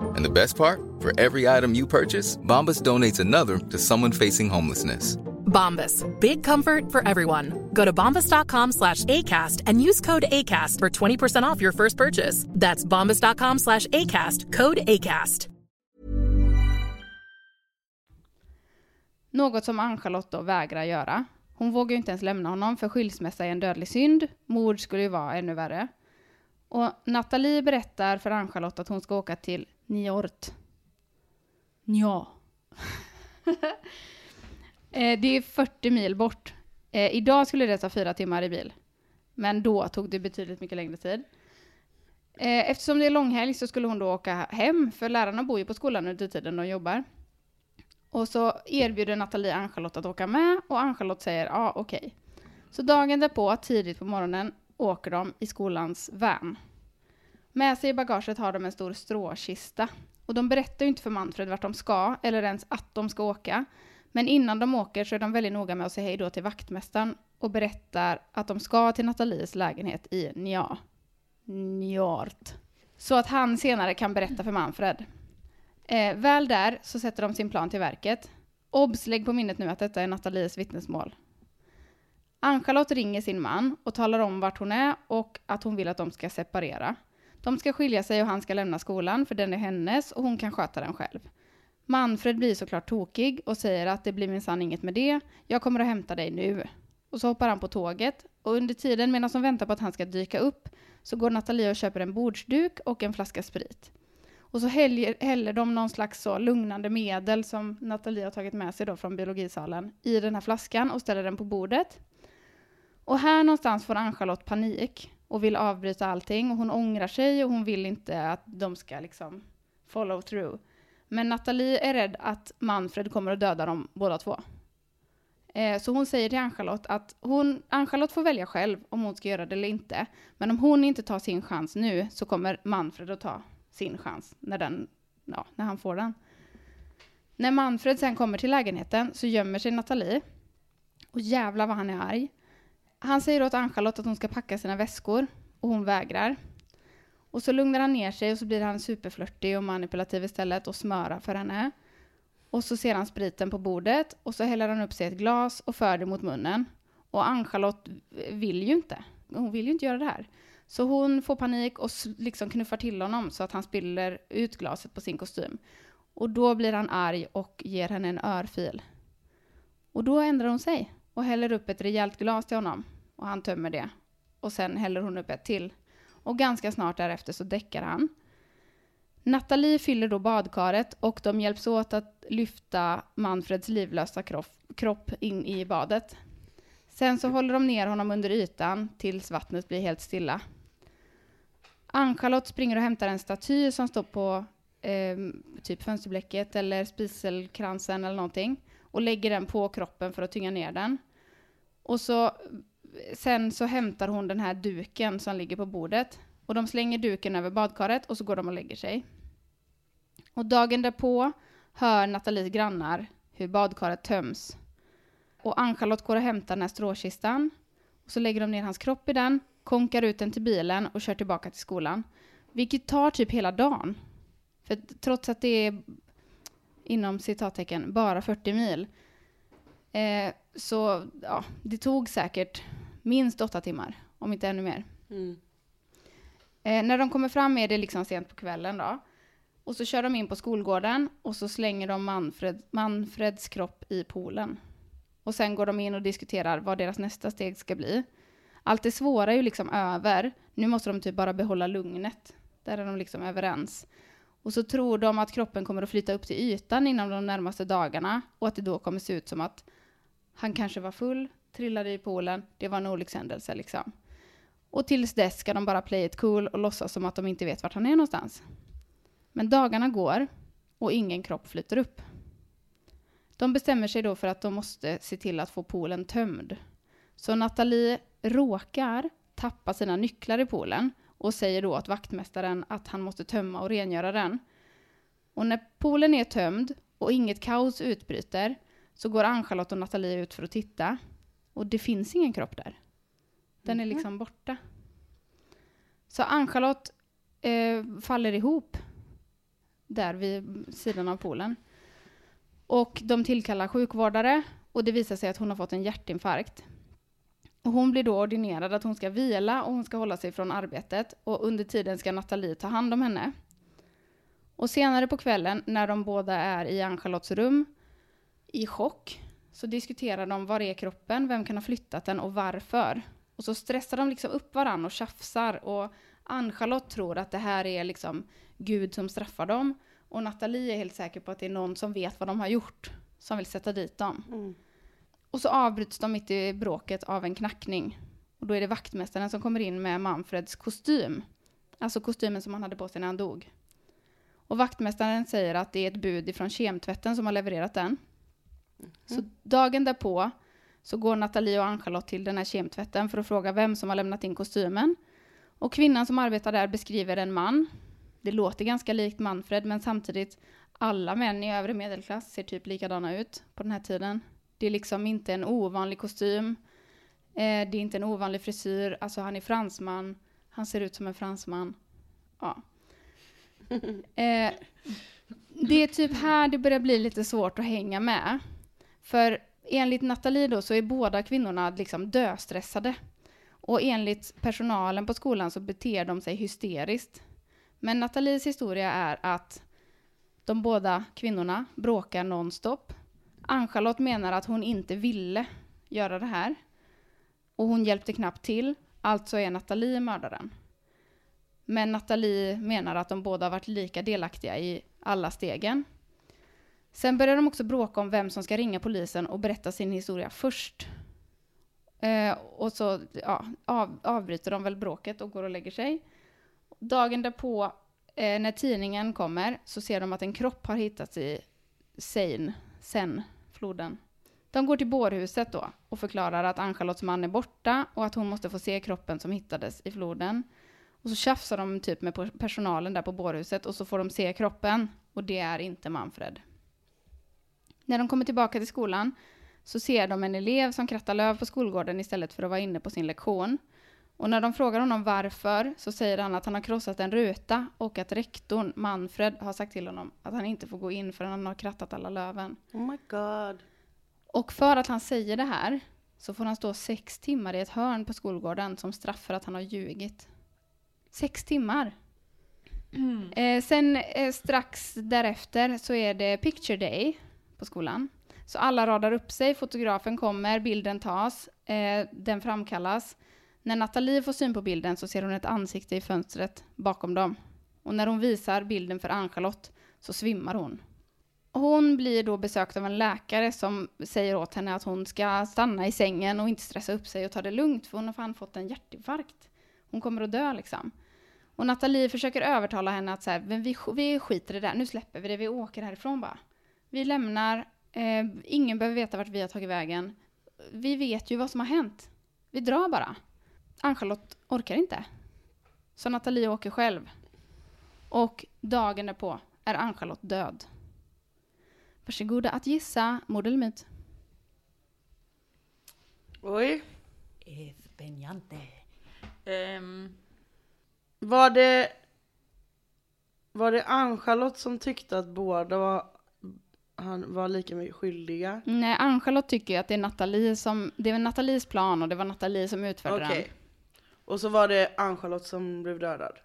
And the best part? For every item you purchase, Bombas donates another to someone facing homelessness. Bombas. Big comfort for everyone. Go to bombas.com slash ACAST and use code ACAST for 20% off your first purchase. That's bombas.com slash ACAST. Code ACAST. Något som Ann-Charlotte då vägrar göra. Hon vågar ju inte ens lämna honom för skilsmässa är en dödlig synd. Mord skulle ju vara ännu värre. Och Nathalie berättar för Ann-Charlotte att hon ska åka till Niort. Ja. [laughs] Eh, det är 40 mil bort. Eh, idag skulle det ta fyra timmar i bil. Men då tog det betydligt mycket längre tid. Eh, eftersom det är långhelg så skulle hon då åka hem, för lärarna bor ju på skolan under tiden de jobbar. Och så erbjuder Nathalie Ann-Charlotte att åka med och Ann-Charlotte säger ja, okej. Så dagen därpå, tidigt på morgonen, åker de i skolans van. Med sig i bagaget har de en stor stråkista. Och de berättar ju inte för Manfred vart de ska, eller ens att de ska åka. Men innan de åker så är de väldigt noga med att säga hej då till vaktmästaren och berättar att de ska till Nathalies lägenhet i Nja. Njart. Så att han senare kan berätta för Manfred. Eh, väl där så sätter de sin plan till verket. Obs, lägg på minnet nu att detta är Nathalies vittnesmål. Ann-Charlotte ringer sin man och talar om vart hon är och att hon vill att de ska separera. De ska skilja sig och han ska lämna skolan för den är hennes och hon kan sköta den själv. Manfred blir såklart tokig och säger att det blir minsann inget med det, jag kommer att hämta dig nu. Och så hoppar han på tåget och under tiden medan de väntar på att han ska dyka upp så går Nathalie och köper en bordsduk och en flaska sprit. Och så häller, häller de någon slags så lugnande medel som Nathalie har tagit med sig då från biologisalen i den här flaskan och ställer den på bordet. Och här någonstans får Ann-Charlotte panik och vill avbryta allting och hon ångrar sig och hon vill inte att de ska liksom follow through. Men Nathalie är rädd att Manfred kommer att döda dem båda två. Eh, så hon säger till Ann-Charlotte att hon, Ann-Charlotte får välja själv om hon ska göra det eller inte. Men om hon inte tar sin chans nu så kommer Manfred att ta sin chans när, den, ja, när han får den. När Manfred sen kommer till lägenheten så gömmer sig Nathalie. Och jävlar vad han är arg. Han säger åt Ann-Charlotte att hon ska packa sina väskor och hon vägrar. Och så lugnar han ner sig och så blir han superflörtig och manipulativ istället och smörar för henne. Och så ser han spriten på bordet och så häller han upp sig ett glas och för det mot munnen. Och Ann-Charlotte vill ju inte. Hon vill ju inte göra det här. Så hon får panik och liksom knuffar till honom så att han spiller ut glaset på sin kostym. Och då blir han arg och ger henne en örfil. Och då ändrar hon sig och häller upp ett rejält glas till honom. Och han tömmer det. Och sen häller hon upp ett till. Och ganska snart därefter så däckar han. Nathalie fyller då badkaret och de hjälps åt att lyfta Manfreds livlösa kropp, kropp in i badet. Sen så håller de ner honom under ytan tills vattnet blir helt stilla. Ann-Charlotte springer och hämtar en staty som står på eh, typ fönsterblecket eller spiselkransen eller någonting och lägger den på kroppen för att tynga ner den. Och så sen så hämtar hon den här duken som ligger på bordet och de slänger duken över badkaret och så går de och lägger sig. Och dagen därpå hör Nathalies grannar hur badkaret töms. Och Ann-Charlotte går och hämtar den här stråkistan. Och så lägger de ner hans kropp i den, konkar ut den till bilen och kör tillbaka till skolan. Vilket tar typ hela dagen. För trots att det är inom citattecken bara 40 mil eh, så ja, det tog säkert minst åtta timmar, om inte ännu mer. Mm. Eh, när de kommer fram är det liksom sent på kvällen då. Och så kör de in på skolgården och så slänger de Manfred, Manfreds kropp i poolen. Och sen går de in och diskuterar vad deras nästa steg ska bli. Allt det svåra är ju liksom över. Nu måste de typ bara behålla lugnet. Där är de liksom överens. Och så tror de att kroppen kommer att flyta upp till ytan inom de närmaste dagarna och att det då kommer se ut som att han kanske var full, trillade i poolen, det var en olyckshändelse liksom. Och tills dess ska de bara play it cool och låtsas som att de inte vet vart han är någonstans. Men dagarna går och ingen kropp flyter upp. De bestämmer sig då för att de måste se till att få poolen tömd. Så Nathalie råkar tappa sina nycklar i poolen och säger då åt vaktmästaren att han måste tömma och rengöra den. Och när poolen är tömd och inget kaos utbryter så går Ann-Charlotte och Nathalie ut för att titta. Och det finns ingen kropp där. Den är liksom borta. Så Ann-Charlotte eh, faller ihop där vid sidan av poolen. Och de tillkallar sjukvårdare och det visar sig att hon har fått en hjärtinfarkt. Och hon blir då ordinerad att hon ska vila och hon ska hålla sig från arbetet och under tiden ska Nathalie ta hand om henne. Och senare på kvällen när de båda är i Ann-Charlottes rum i chock så diskuterar de var är kroppen, vem kan ha flyttat den och varför. Och så stressar de liksom upp varann och tjafsar och Ann-Charlotte tror att det här är liksom Gud som straffar dem och Nathalie är helt säker på att det är någon som vet vad de har gjort som vill sätta dit dem. Mm. Och så avbryts de mitt i bråket av en knackning. Och då är det vaktmästaren som kommer in med Manfreds kostym Alltså kostymen som han hade på sig när han dog. Och vaktmästaren säger att det är ett bud ifrån kemtvätten som har levererat den. Så dagen därpå så går Nathalie och Ann-Charlotte till den här kemtvätten för att fråga vem som har lämnat in kostymen. Och kvinnan som arbetar där beskriver en man. Det låter ganska likt Manfred, men samtidigt alla män i övre medelklass ser typ likadana ut på den här tiden. Det är liksom inte en ovanlig kostym. Eh, det är inte en ovanlig frisyr. Alltså han är fransman. Han ser ut som en fransman. Ja. [laughs] Eh, det är typ här det börjar bli lite svårt att hänga med. För enligt Nathalie då så är båda kvinnorna liksom döstressade. Och enligt personalen på skolan så beter de sig hysteriskt. Men Nathalies historia är att de båda kvinnorna bråkar nonstop. Ann-Charlotte menar att hon inte ville göra det här. Och hon hjälpte knappt till, alltså är Nathalie mördaren. Men Nathalie menar att de båda varit lika delaktiga i alla stegen. Sen börjar de också bråka om vem som ska ringa polisen och berätta sin historia först. Eh, och så ja, av, avbryter de väl bråket och går och lägger sig. Dagen därpå, eh, när tidningen kommer, så ser de att en kropp har hittats i Seine, Sen, floden. De går till bårhuset då och förklarar att Ann-Charlottes man är borta och att hon måste få se kroppen som hittades i floden. Och så tjafsar de typ med personalen där på bårhuset och så får de se kroppen och det är inte Manfred. När de kommer tillbaka till skolan så ser de en elev som krattar löv på skolgården istället för att vara inne på sin lektion. Och när de frågar honom varför så säger han att han har krossat en ruta och att rektorn, Manfred, har sagt till honom att han inte får gå in förrän han har krattat alla löven. Oh my god. Och för att han säger det här så får han stå sex timmar i ett hörn på skolgården som straff för att han har ljugit. Sex timmar! Eh, sen eh, strax därefter så är det picture day på skolan. Så alla radar upp sig, fotografen kommer, bilden tas, eh, den framkallas. När Nathalie får syn på bilden så ser hon ett ansikte i fönstret bakom dem. Och när hon visar bilden för Ann-Charlotte så svimmar hon. Hon blir då besökt av en läkare som säger åt henne att hon ska stanna i sängen och inte stressa upp sig och ta det lugnt för hon har fan fått en hjärtinfarkt. Hon kommer att dö liksom. Och Nathalie försöker övertala henne att så här, men vi, vi skiter i det där, nu släpper vi det, vi åker härifrån bara. Vi lämnar, eh, ingen behöver veta vart vi har tagit vägen. Vi vet ju vad som har hänt. Vi drar bara. Ann-Charlotte orkar inte. Så Nathalie åker själv. Och dagen därpå är Ann-Charlotte död. Varsågoda att gissa, mord eller myt? Oj. Espeñante. Ehm, Var det... Var det Ann-Charlotte som tyckte att båda var, han var lika mycket skyldiga? Nej, Ann-Charlotte tycker ju att det är Nathalie som, det var Nathalies plan och det var Nathalie som utförde Okej. den. Och så var det Ann-Charlotte som blev dödad?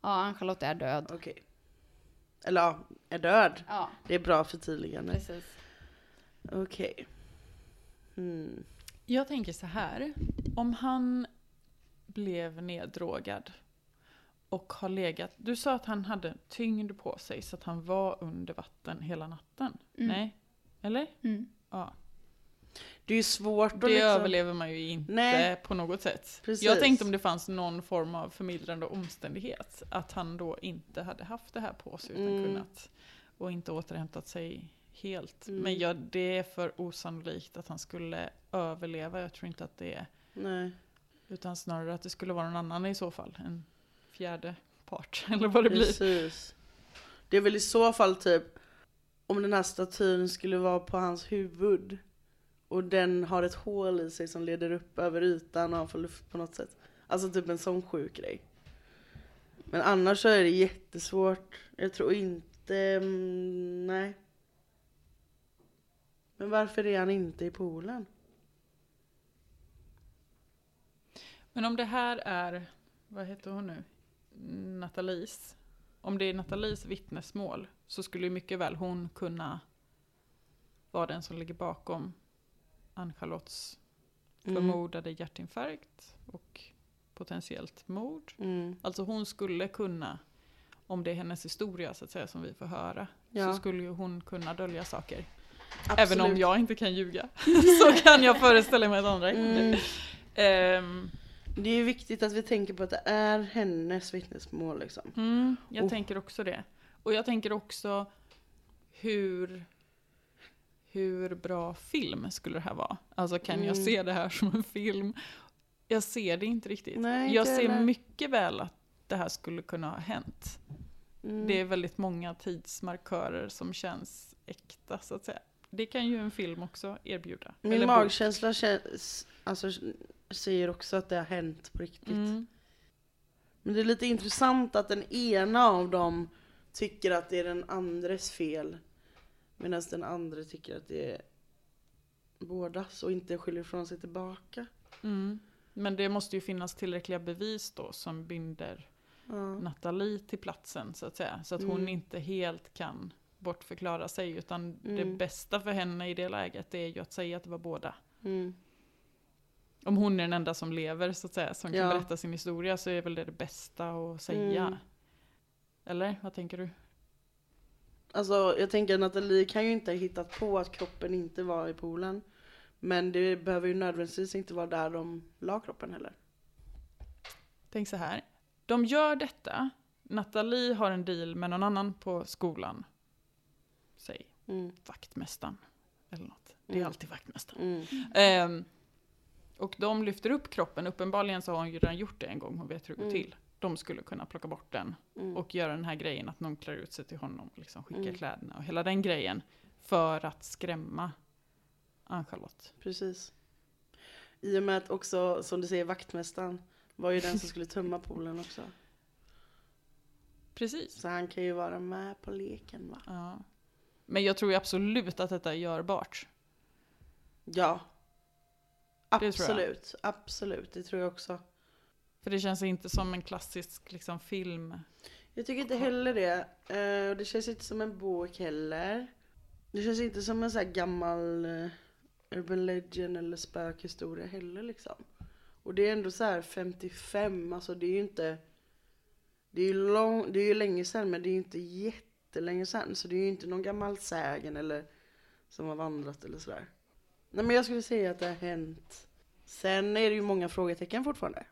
Ja, Ann-Charlotte är död. Okej. Eller ja, är död. Ja, Det är bra förtydligande. precis. Okej. Hmm. jag tänker så här. Om han blev neddrogad och har legat... Du sa att han hade tyngd på sig så att han var under vatten hela natten. Mm. Nej? Eller? Mm. Ja. Det är ju svårt att Det liksom... överlever man ju inte Nej. på något sätt. Precis. Jag tänkte om det fanns någon form av förmildrande omständighet. Att han då inte hade haft det här på sig utan Mm. kunnat och inte återhämtat sig helt. Mm. Men ja, det är för osannolikt att han skulle överleva. Jag tror inte att det är. Nej. Utan snarare att det skulle vara någon annan i så fall. En fjärde part [laughs] eller vad det blir. Precis. Det är väl i så fall typ om den här statyn skulle vara på hans huvud och den har ett hål i sig som leder upp över ytan och han får luft på något sätt. Alltså typ en sån sjuk grej. Men annars så är det jättesvårt. Jag tror inte, mm, nej. Men varför är han inte i poolen? Men om det här är, vad heter hon nu? Nathalies. Om det är Nathalies vittnesmål så skulle ju mycket väl hon kunna vara den som ligger bakom Ann-Charlottes Mm. förmodade hjärtinfarkt och potentiellt mord. Mm. Alltså hon skulle kunna, om det är hennes historia så att säga som vi får höra, Ja. så skulle ju hon kunna dölja saker. Absolut. Även om jag inte kan ljuga [laughs] så [laughs] kan jag föreställa mig att andra kan. Mm. Ehm, Det är viktigt att vi tänker på att det är hennes vittnesmål liksom. Mm, jag Och- tänker också det. Och jag tänker också hur, hur bra film skulle det här vara? Alltså kan jag Mm. se det här [laughs] som en film? Jag ser det inte riktigt. Nej, jag ser heller. mycket väl att det här skulle kunna ha hänt. Mm. Det är väldigt många tidsmarkörer som känns äkta så att säga. Det kan ju en film också erbjuda. Min Eller magkänsla känns, alltså, säger också att det har hänt på riktigt. Mm. Men det är lite intressant att den ena av dem tycker att det är den andres fel. Medan den andra tycker att det är bådas och inte skyller ifrån sig tillbaka. Mm. Men det måste ju finnas tillräckliga bevis då som binder Ja. Nathalie till platsen så att säga. Så att hon Mm. inte helt kan bortförklara sig utan det Mm. bästa för henne i det läget är ju att säga att det var båda. Mm. Om hon är den enda som lever så att säga, som kan Ja. berätta sin historia så är väl det det bästa att säga. Mm. Eller vad tänker du? Alltså jag tänker att Nathalie kan ju inte ha hittat på att kroppen inte var i poolen. Men det behöver ju nödvändigtvis inte vara där de la kroppen heller. Tänk så här. De gör detta. Nathalie har en deal med någon annan på skolan. Säg Mm. vaktmästaren. Eller något. Det är Mm. alltid vaktmästaren. Mm. Ehm, och de lyfter upp kroppen. Uppenbarligen så har hon ju redan gjort det en gång. Hon vet hur det går Mm. till. De skulle kunna plocka bort den. Mm. Och göra den här grejen att någon klär ut sig till honom. Och liksom skicka Mm. kläderna och hela den grejen. För att skrämma Ann-Charlotte. Precis. I och med att också, som du säger, vaktmästaren var ju den som skulle tömma poolen också. [laughs] Precis. Så han kan ju vara med på leken va? Ja. Men jag tror ju absolut att detta är görbart. Ja. Det tror jag. Absolut, absolut. Det tror jag också. För det känns inte som en klassisk liksom, film. Jag tycker inte heller det. Eh, och det känns inte som en bok heller. Det känns inte som en här gammal eh, urban legend eller spökhistoria heller liksom. Och det är ändå så här 55, alltså det är ju inte... Det är ju, lång, det är ju länge sedan men det är ju inte jättelänge sedan. Så det är ju inte någon gammal sägen eller som har vandrat eller sådär. Nej men jag skulle säga att det har hänt. Sen är det ju många frågetecken fortfarande.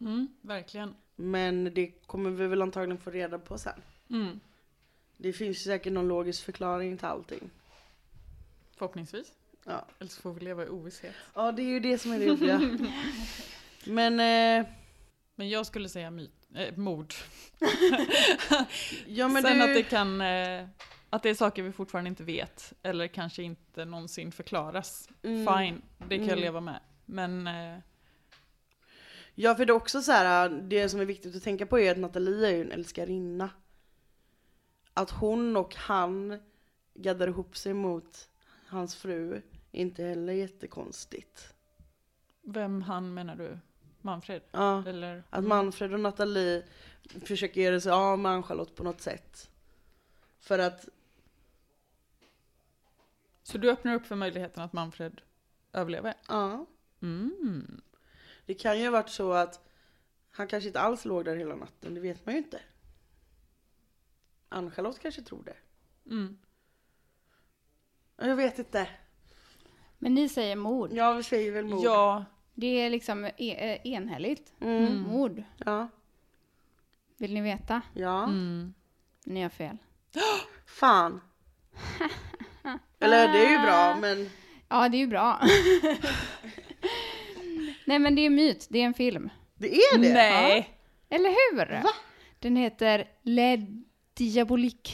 Mm, verkligen. Men det kommer vi väl antagligen få reda på sen. Mm. Det finns ju säkert någon logisk förklaring till allting. Förhoppningsvis. Ja, Eller så får vi leva i ovisshet. ja det är ju det som är det jobbiga. [laughs] Men, eh, Men jag skulle säga myt, äh, mord. ja [laughs] Sen du... att det kan, eh, att det är saker vi fortfarande inte vet. Eller kanske inte någonsin förklaras. Mm. Fine, det kan jag Mm. leva med. Men eh, Ja för det är också så här, det som är viktigt att tänka på är att Nathalie är ju en älskarinna. Att hon och han gaddar ihop sig mot hans fru är inte heller jättekonstigt. vem han menar du? Manfred? Ja, Eller? att Manfred och Nathalie försöker göra sig av med Ann-Charlotte på något sätt. För att, Så du öppnar upp för möjligheten att Manfred överlever? ja, Mm. det kan ju ha varit så att han kanske inte alls låg där hela natten, det vet man ju inte. Ann-Charlotte kanske tror det. Mm. Jag vet inte. Men ni säger mord. Ja, vi säger väl mord. Ja, Det är liksom e- eh, enhälligt. Mm. Mord. Ja. Vill ni veta? Ja. mm. Ni har fel. Fan. [laughs] Eller det är ju bra, men Ja, det är ju bra. [laughs] Nej, men det är myt. Det är en film. det är det. Nej! Eller hur? Va? Den heter Le Diabolique.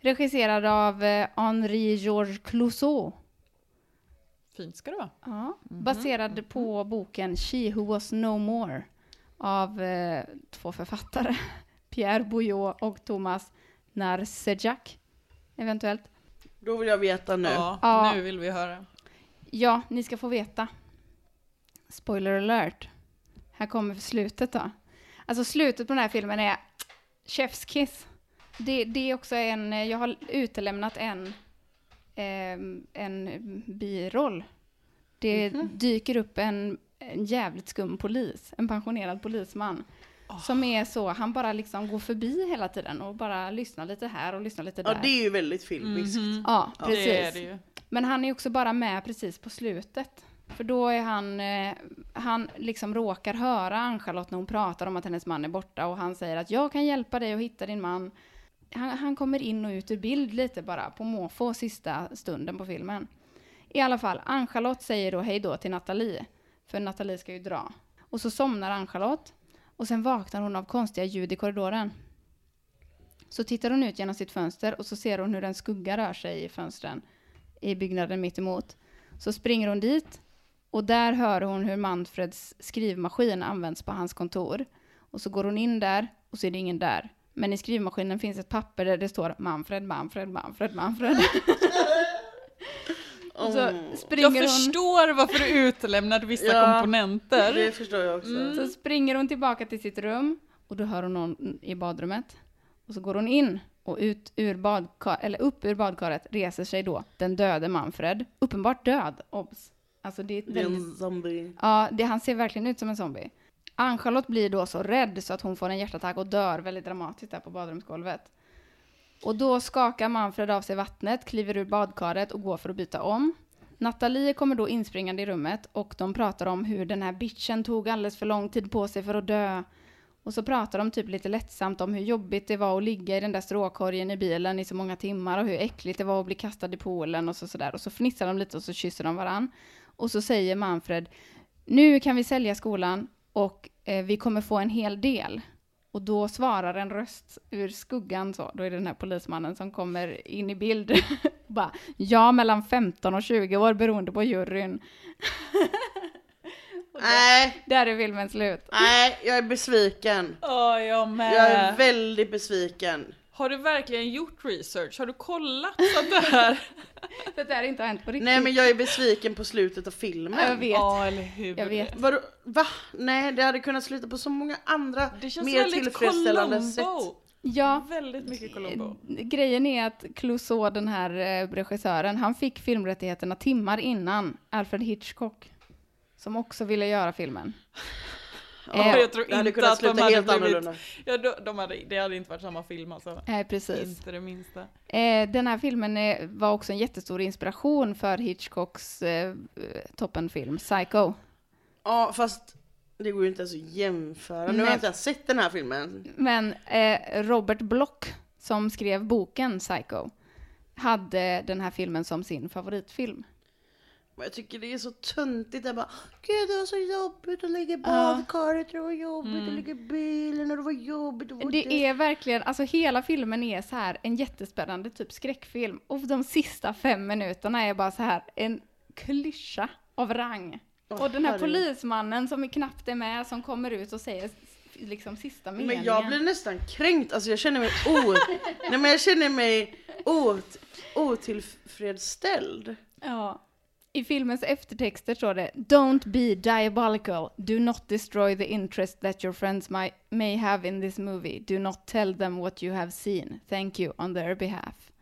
Regisserad av eh, Henri Georges Clouseau. Fint ska det vara. Ja. Baserad på boken She Who Was No More av eh, två författare. [laughs] Pierre Bouillot och Thomas Narcejac. Eventuellt. Då vill jag veta nu. Ja, Ja. nu vill vi höra. Ja, ni ska få veta. Spoiler alert. Här kommer slutet då. Alltså slutet på den här filmen är Chef's kiss. Det, det är också en, jag har utelämnat en, ehm, en biroll. Det dyker upp en, en jävligt skum polis, en pensionerad polisman. Som är så, han bara liksom går förbi hela tiden och bara lyssnar lite här och lyssnar lite där. Ja, det är ju väldigt filmiskt. Ja, precis. Det är det ju. Men han är också bara med precis på slutet. För då är han, eh, han liksom råkar höra Ann-Charlotte när hon pratar om att hennes man är borta och han säger att jag kan hjälpa dig att hitta din man. Han, han kommer in och ut ur bild lite bara på måfå sista stunden på filmen. I alla fall, Ann-Charlotte säger då hej då till Nathalie, för Nathalie ska ju dra. Och så somnar Ann-Charlotte och sen vaknar hon av konstiga ljud i korridoren. Så tittar hon ut genom sitt fönster och så ser hon hur en skugga rör sig i fönstren i byggnaden mitt emot. Så springer hon dit och där hör hon hur Manfreds skrivmaskin används på hans kontor. Och så går hon in där och så är det ingen där. Men i skrivmaskinen finns ett papper där det står Manfred, Manfred, Manfred, Manfred. [laughs] och så springer Jag hon... förstår varför du utelämnade vissa Ja, komponenter. Det förstår jag också. Mm. Så springer hon tillbaka till sitt rum och då hör hon någon i badrummet. Och så går hon in och ut ur badkar, eller upp ur badkaret reser sig då den döde Manfred. Uppenbart död, obs. Alltså det är Det är en zombie. Ja, det, han ser verkligen ut som en zombie. Ann-Charlotte blir då så rädd så att hon får en hjärtattack och dör väldigt dramatiskt där på badrumsgolvet. Och då skakar Manfred av sig vattnet, kliver ur badkaret och går för att byta om. Nathalie kommer då inspringande i rummet och de pratar om hur den här bitchen tog alldeles för lång tid på sig för att dö. Och så pratar de typ lite lättsamt om hur jobbigt det var att ligga i den där stråkorgen i bilen i så många timmar och hur äckligt det var att bli kastad i poolen och så sådär. Och så fnissar de lite och så kysser de varann. Och så säger Manfred, nu kan vi sälja skolan och eh, vi kommer få en hel del. Och då svarar en röst ur skuggan så, då är det den här polismannen som kommer in i bild. [laughs] Bara, ja, mellan 15 och 20 år beroende på juryn. [laughs] Nej, där är filmen slut. nej, jag är besviken. Ja, jag med. Jag är väldigt besviken. Har du verkligen gjort research? Har du kollat så att det här... [laughs] Det här inte har hänt på riktigt. Nej men jag är besviken på slutet av filmen. Ja, jag vet. Ja, eller hur? Jag vet. Vadå? Va? Nej, det hade kunnat sluta på så många andra Det känns mer väldigt tillfredsställande sätt. Columbo. Ja, Väldigt mycket Columbo. Eh, Grejen är att Clouseau, den här eh, regissören, han fick filmrättigheterna timmar innan Alfred Hitchcock, som också ville göra filmen. Ja, Eh, jag tror inte kunnat att de hade helt blivit... annorlunda. Ja, de, de hade, det hade inte varit samma film alltså. eh, precis. Inte det minsta. Eh, den här filmen eh, var också en jättestor inspiration för Hitchcocks eh, toppenfilm Psycho. Ja, fast det går ju inte ens att jämföra. Nu har Nej. jag inte ens sett den här filmen. Men eh, Robert Bloch, som skrev boken Psycho, hade den här filmen som sin favoritfilm. Men jag tycker det är så töntigt. Jag bara, gud det var så jobbigt att ligga i badkaret, det var jobbigt Mm. att ligga i bilen och det var jobbigt att vara Det är verkligen, alltså hela filmen är så här en jättespännande typ skräckfilm. Och de sista fem minuterna är bara så här en klyscha av rang. Åh, och den här herregud. polismannen som är knappt är med, som kommer ut och säger liksom sista meningen. Men jag blir nästan kränkt, alltså jag känner mig o... [laughs] Nej men jag känner mig ot... otillfredsställd. Ja. I filmens eftertexter står det Don't be diabolical. Do not destroy the interest that your friends may, may have in this movie. Do not tell them what you have seen. Thank you on their behalf.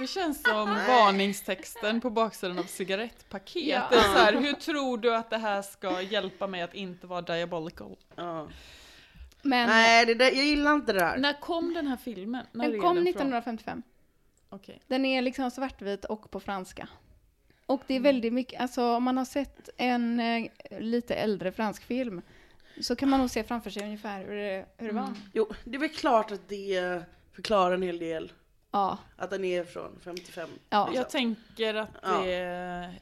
Det känns som varningstexten på baksidan av cigarettpaket. Ja. Det är så här, hur tror du att det här ska hjälpa mig att inte vara diabolical? Ja. Men Nej, det där, jag gillar inte det där. När kom den här filmen? När den kom från? 1955. Okej. Den är liksom svartvit och på franska. Och det är Mm. väldigt mycket, alltså om man har sett en eh, lite äldre fransk film så kan man nog se framför sig ungefär hur det, hur det var. Mm. Jo, det är väl klart att det förklarar en hel del. Ja, Att den är från 55. ja. Jag tänker att Ja. det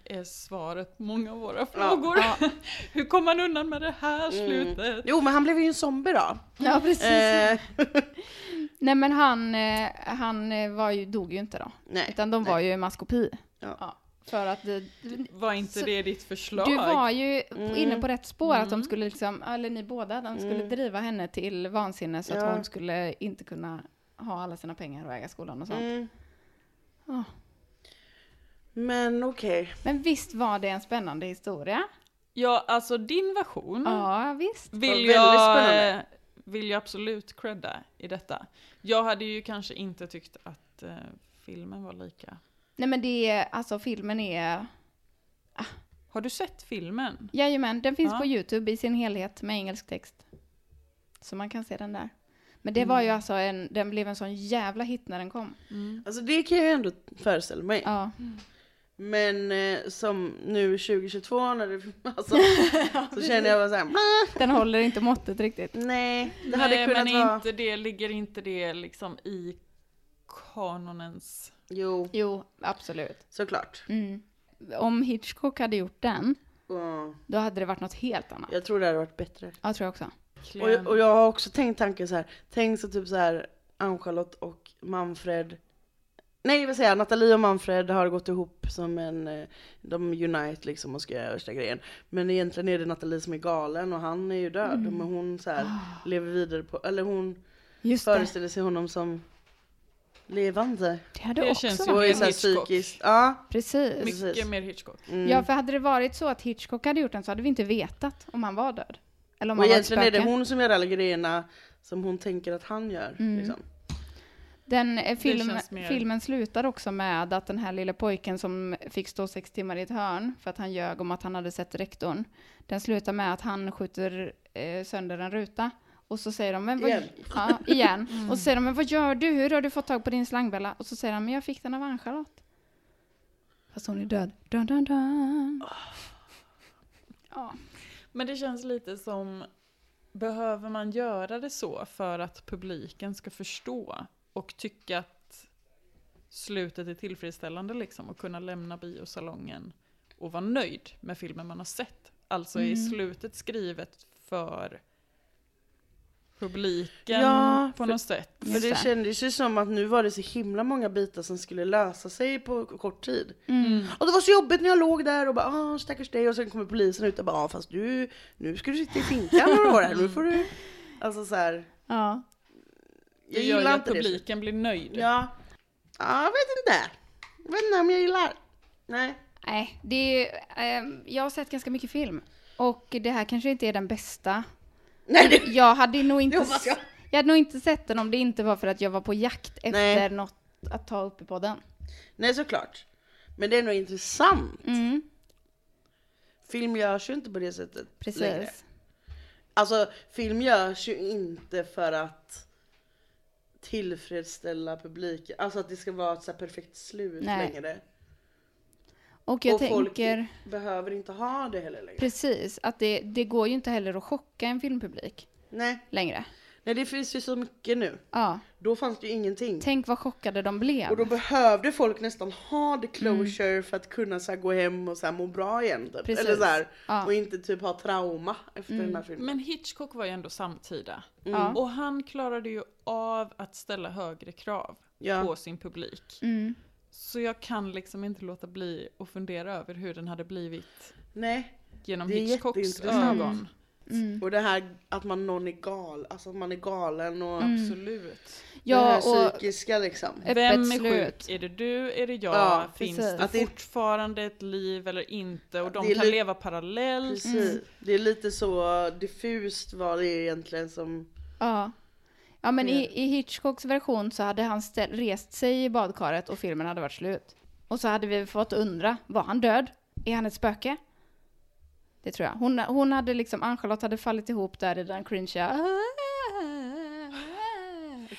är svaret på många av våra frågor. Ja. [laughs] Hur kom man undan med det här Mm. slutet? Jo, men han blev ju en zombie då. ja precis. Eh, [laughs] Nej men han, eh, han eh, var ju, dog ju inte då. nej. Utan de var ju i maskopi. Ja. För att det, Var inte Så- det ditt förslag? du var ju Mm. inne på rätt spår att de Mm. skulle liksom, eller ni båda, de skulle Mm. driva henne till vansinne så att Ja. hon skulle inte kunna ha alla sina pengar och äga skolan och sånt. Mm. Ja. Men okej. Men visst var det en spännande historia? Ja, alltså din version Ja, visst. vill jag, eh, vill jag absolut credda i detta. Jag hade ju kanske inte tyckt att eh, filmen var lika... Nej men det är, alltså filmen är, Har du sett filmen? jajamän, den finns Ja. på Youtube i sin helhet med engelsk text. Så man kan se den där. Men det var ju alltså en, den blev en sån jävla hit när den kom. Alltså det kan jag ju ändå föreställa mig. Ja. Men eh, som nu 2022 när det, [laughs] alltså, så känner jag bara såhär. Den håller inte måttet riktigt. nej, det hade Nej, kunnat men vara... inte det, ligger inte det liksom i kanonens... Jo, Jo, absolut. såklart. Mm. Om Hitchcock hade gjort den, Ja, då hade det varit något helt annat. jag tror det hade varit bättre. Ja, tror jag också. Och, jag- och jag har också tänkt tanken så här. tänk så typ så här Ann-Charlotte och Manfred Nej vad säger jag, Nathalie och Manfred har gått ihop som en, eh, de unite liksom och ska göra värsta grejen. Men egentligen är det Nathalie som är galen och han är ju död. Mm. Men hon så här, lever vidare på, eller hon Just det. föreställer sig honom som levande. Det hade Det också känns varit ju Och är mer så här Hitchcock. psykiskt, ja. Precis. Precis. Mycket mer Hitchcock. Mm. Ja, för hade det varit så att Hitchcock hade gjort den så hade vi inte vetat om han var död. Eller om och han var ett egentligen är det hon som gör alla grejerna som hon tänker att han gör. Mm. Liksom. Den eh, film, filmen slutar också med att den här lilla pojken som fick stå sex timmar i ett hörn för att han ljög om att han hade sett rektorn. Den slutar med att han skjuter eh, sönder en ruta. Och så säger de, men vad, Igen. Ja, igen. [laughs] Och så säger de, men vad gör du? Hur har du fått tag på din slangbella? Och så säger han, men jag fick den av Ann-Charlotte. Fast hon är död. Dun, dun, dun. Ja. Men det känns lite som, behöver man göra det så för att publiken ska förstå och tycka att slutet är tillfredsställande liksom och kunna lämna biosalongen och vara nöjd med filmen man har sett? Alltså är Mm. slutet skrivet för publiken Ja, på för- något sätt? För det det. kändes ju som att nu var det så himla många bitar som skulle lösa sig på kort tid. Mm. Och det var så jobbigt när jag låg där och bara ah stackars dig och sen kommer polisen ut och bara ah fast du, nu ska du sitta i finkan några år här, nu får du... Alltså så här. ja. Det Jag gör ju gillar att inte det. publiken blir nöjd. Ja. ja, jag vet inte. Jag vet inte om jag gillar. Nej. Nej, det är, ehm, jag har sett ganska mycket film. Och det här kanske inte är den bästa. Nej, det, Jag hade nog inte, jag. jag hade nog inte sett den om det inte var för att jag var på jakt efter Nej. något att ta upp i podden. Nej såklart. Men det är nog intressant. Mm, Film görs ju inte på det sättet längre. precis. Alltså film görs ju inte för att tillfredsställa publiken, alltså att det ska vara ett så perfekt slut Nej. längre. Och jag och folk tänker, behöver inte ha det heller längre. precis, att det, det går ju inte heller att chocka en filmpublik Nej. längre. Nej, det finns ju så mycket nu. Ja, Då fanns det ju ingenting. tänk vad chockade de blev. Och då behövde folk nästan ha the closure för att kunna så här, gå hem och så här, må bra igen. Typ. Mm. Precis. Eller så här, Ja. och inte typ ha trauma efter den här filmen. Men Hitchcock var ju ändå samtida. Ja. Och han klarade ju av att ställa högre krav Ja. på sin publik. Mm. Så jag kan liksom inte låta bli att fundera över hur den hade blivit Nej. genom Det är Hitchcocks jätteintressant. ögon. Mm. Och det här att man någon är gal, alltså att man är galen och Absolut. det Ja, här och psykiska liksom. öppet Vem är slut. sjuk? Är det du? Är det jag? Ja, Finns precis. det Att det- fortfarande ett liv eller inte? Och de det är kan li- leva parallellt. Precis. Det är lite så diffust vad det är egentligen som... Ja. Ja men i, Det- i Hitchcocks version så hade han ställ, rest sig i badkaret och filmen hade varit slut. Och så hade vi fått undra, var han död? Är han ett spöke? Det tror jag. Hon, hon hade liksom, Ann-Charlotte hade fallit ihop där i den cringea. [laughs]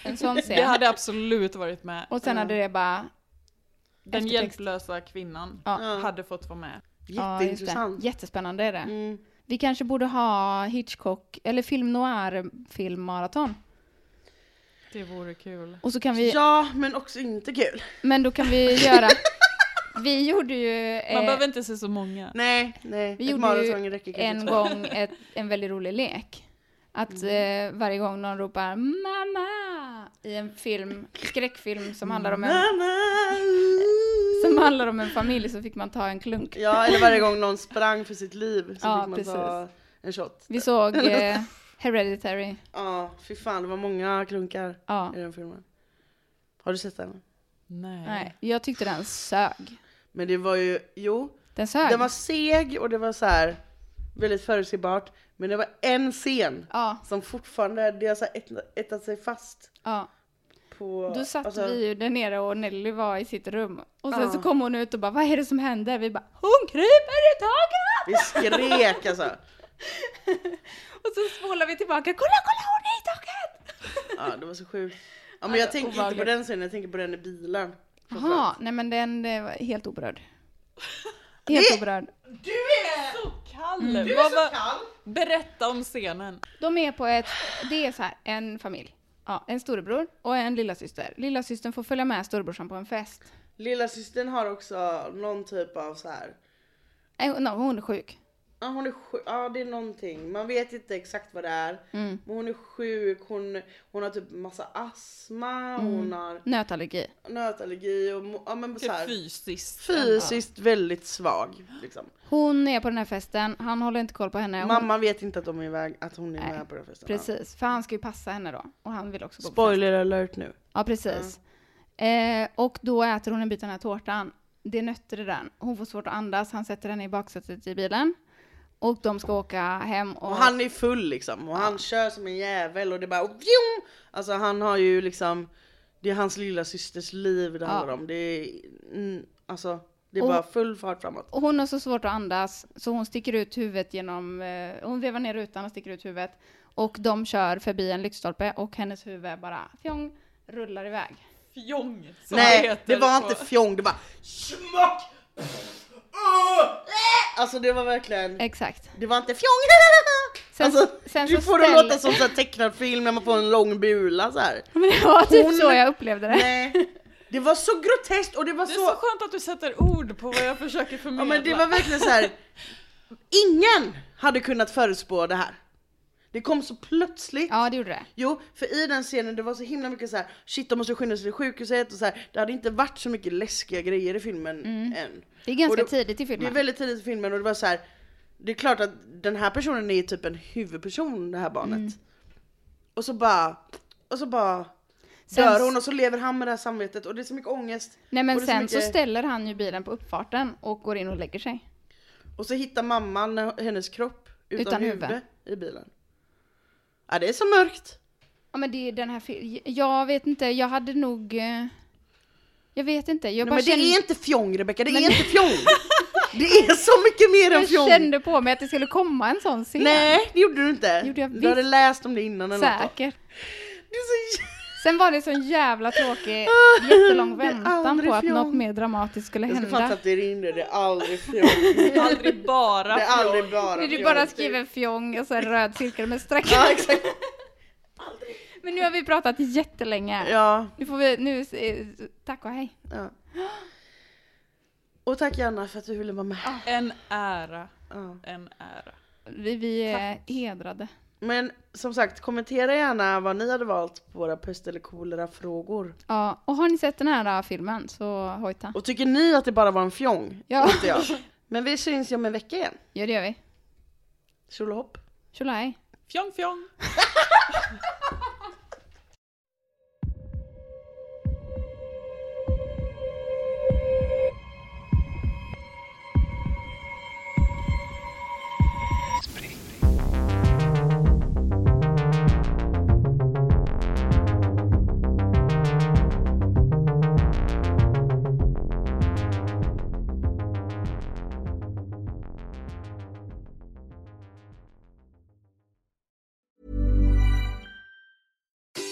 En sån Det scen. hade absolut varit med. Och sen hade det bara... Den eftertext. hjälplösa kvinnan Ja. hade fått vara med. Ja, det. Jätteintressant. Jättespännande är det. Mm. Vi kanske borde ha Hitchcock, eller film noir filmmaraton. Det vore kul. Och så kan vi, Ja, men också inte kul. men då kan vi göra, [laughs] vi gjorde ju... Man eh, behöver inte se så många. Nej, nej. Vi Ett gjorde ju en gång ett, en väldigt rolig lek. Att Mm. eh, varje gång någon ropar mamma i en film, skräckfilm som handlar om en, Mamma! som handlar om en familj så fick man ta en klunk. Ja, eller varje gång någon sprang för sitt liv så Ja, fick man ta en shot. Vi såg eh, [laughs] Hereditary. Ja, fy fan det var många klunkar Ja, i den filmen. Har du sett den? Nej. nej, jag tyckte den sög. Men det var ju, jo, Den sög. den var seg och det var så här väldigt förutsägbart. Men det var en scen Ja, som fortfarande, det har så sig fast ja. på... Då satt alltså, vi ju där nere och Nelly var i sitt rum. Och sen Ja. så kom hon ut och bara, vad är det som händer? Vi bara, hon kryper i taket! Vi skrek alltså. [laughs] Och så spolar vi tillbaka, kolla, kolla, hon är i taket! Ja, det var så sjukt. Ja, men jag tänker inte på obehagligt. den scenen, jag tänker på den i bilen. Jaha, nej men den det var helt oberörd. [laughs] Helt Det- oberörd. Du är... Så kall! Du är så kall! Berätta om scenen. De är på ett, det är så här, en familj. Ja, en storebror och en lillasyster. Lillasystern får följa med storebrorsan på en fest. Lilla systern har också någon typ av så här. Nej, no, hon är sjuk. Ja hon är sjuk, ja det är någonting. Man vet inte exakt vad det är. Mm. Men hon är sjuk, hon, hon har typ massa astma, Mm. hon har Nötallergi. nötallergi och ja, men så här, Fysiskt. fysiskt väldigt svag. Liksom. Hon är på den här festen, han håller inte koll på henne. Hon, Mamma vet inte att, de är iväg, att hon är Nej, med på den festen. Ja. Precis, för han ska ju passa henne då. Och han vill också gå på fest. Spoiler alert nu. Ja, precis. Eh, och då äter hon en bit av den här tårtan. Det är nötter i den. Hon får svårt att andas. Han sätter henne i baksätet i bilen. Och de ska åka hem. Och, Och han är full liksom och han kör som en jävel och det bara vjum! Alltså han har ju liksom Det är hans lilla systers liv det Ja. handlar om. Det är, mm, alltså, det är Och- bara full fart framåt. och hon har så svårt att andas så hon sticker ut huvudet genom... Eh, hon vevar ner rutan och sticker ut huvudet. Och de kör förbi en lyktstolpe och hennes huvud bara fjong, rullar iväg. Fjong, som Nej, heter det var på- inte fjong, det bara smack! Alltså det var verkligen, Exakt. det var inte fjong! [laughs] Sen- alltså, sen du så får det ställ- låta som så här tecknad film när man får en lång bula så här. [laughs] Men det var typ Hon- så jag upplevde det. Nej, det var så groteskt och det var Det är så... så skönt att du sätter ord på vad jag försöker Ja förmedla. men det var verkligen så här. [laughs] Ingen hade kunnat förutspå det här. Det kom så plötsligt. Ja, det gjorde det. Jo, för i den scenen det var så himla mycket så här. shit de måste skynda sig till sjukhuset och så här. Det hade inte varit så mycket läskiga grejer i filmen än. Mm. Det är ganska det- tidigt i Det är filmen. väldigt tidigt i filmen och det var så här. Det är klart att den här personen är typ en huvudperson, det här barnet. Mm. Och så bara, och så bara Sen- dör hon och så lever han med det här samvetet och det är så mycket ångest. Nej men sen mycket... så ställer han ju bilen på uppfarten och går in och lägger sig. Och så hittar mamman hennes kropp utan, Utan huvud. i bilen. Ja det är så mörkt. Ja men det är den här jag vet inte, jag hade nog... eh, Jag vet inte, jag Nej, bara men det kände, är inte fjong Rebecka, det Men- är inte fjong! [laughs] Det är så mycket mer än jag fjong! kände på mig att det skulle komma en sån scen. Nej det gjorde du inte! Gjorde jag du hade läst om det innan eller något. Säkert. Det är så... Sen var det så jävla tråkig, [laughs] jättelång Det är väntan på att fjong. något mer dramatiskt skulle Jag ska hända. fatta att det rinner, det är aldrig [laughs] fjong. Aldrig bara Det är aldrig bara När du fjong. bara skriver fjong och så en [laughs] röd cirkel med streck. Ja exakt. Men nu har vi pratat jättelänge. Ja, Nu får vi, nu, eh, tack och hej. ja. Och tack Janna för att du ville vara med. En ära. Ja. En ära. Vi, vi är hedrade. Men som sagt, kommentera gärna vad ni hade valt på våra pest eller kolera frågor. Ja, och har ni sett den här äh, filmen så hojta. Och tycker ni att det bara var en fjong? Ja. Inte jag. [laughs] Men vi syns ju om en vecka igen. Ja, det gör vi. Tjolahopp. Tjolahej. Fjong fjong. [laughs]